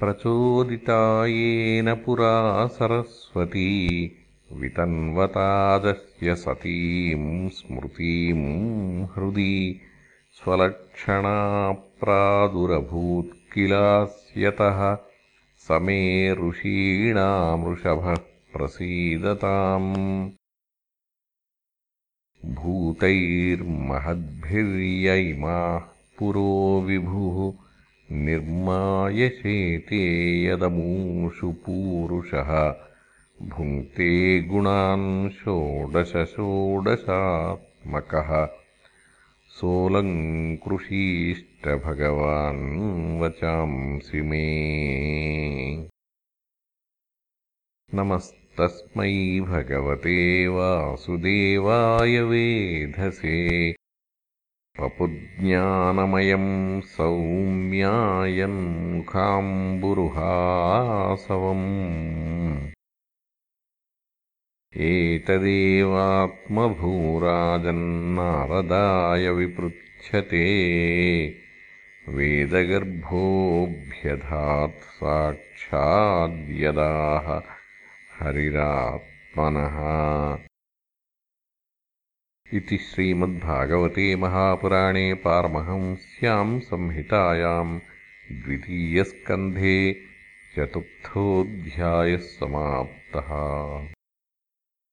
प्रचोदिता येन पुरा सरस्वती। वितन्वतादस्य सतीम् स्मृतीम् हृदि। स्वलक्षणा प्रादुरभूत्किलास्यतः स मे ऋषीणामृषभः प्रसीदताम्। भूतैर्महद्भिर्य इमाः पुरो विभुः निर्मायशेते यदमूषु पूरुषः। भुङ्क्ते गुणान् षोडशषोडशात्मकः। सोऽलङ्कृषीष्टभगवान् वचांसि मे। नमस्तस्मै भगवते वासुदेवाय वेधसे पपुज्ञानमयम् सौम्यायन्मुखाम्बुरुहासवम् एतदेवात्मभूराजन्नारदाय विपृच्छते वेदगर्भोऽभ्यधात् साक्षाद्यदाह हरिरात्मनः इति श्रीमद्भागवते महापुराणे पारमहंस्याम् संहितायाम् द्वितीयस्कन्धे चतुर्थोऽध्यायः समाप्तः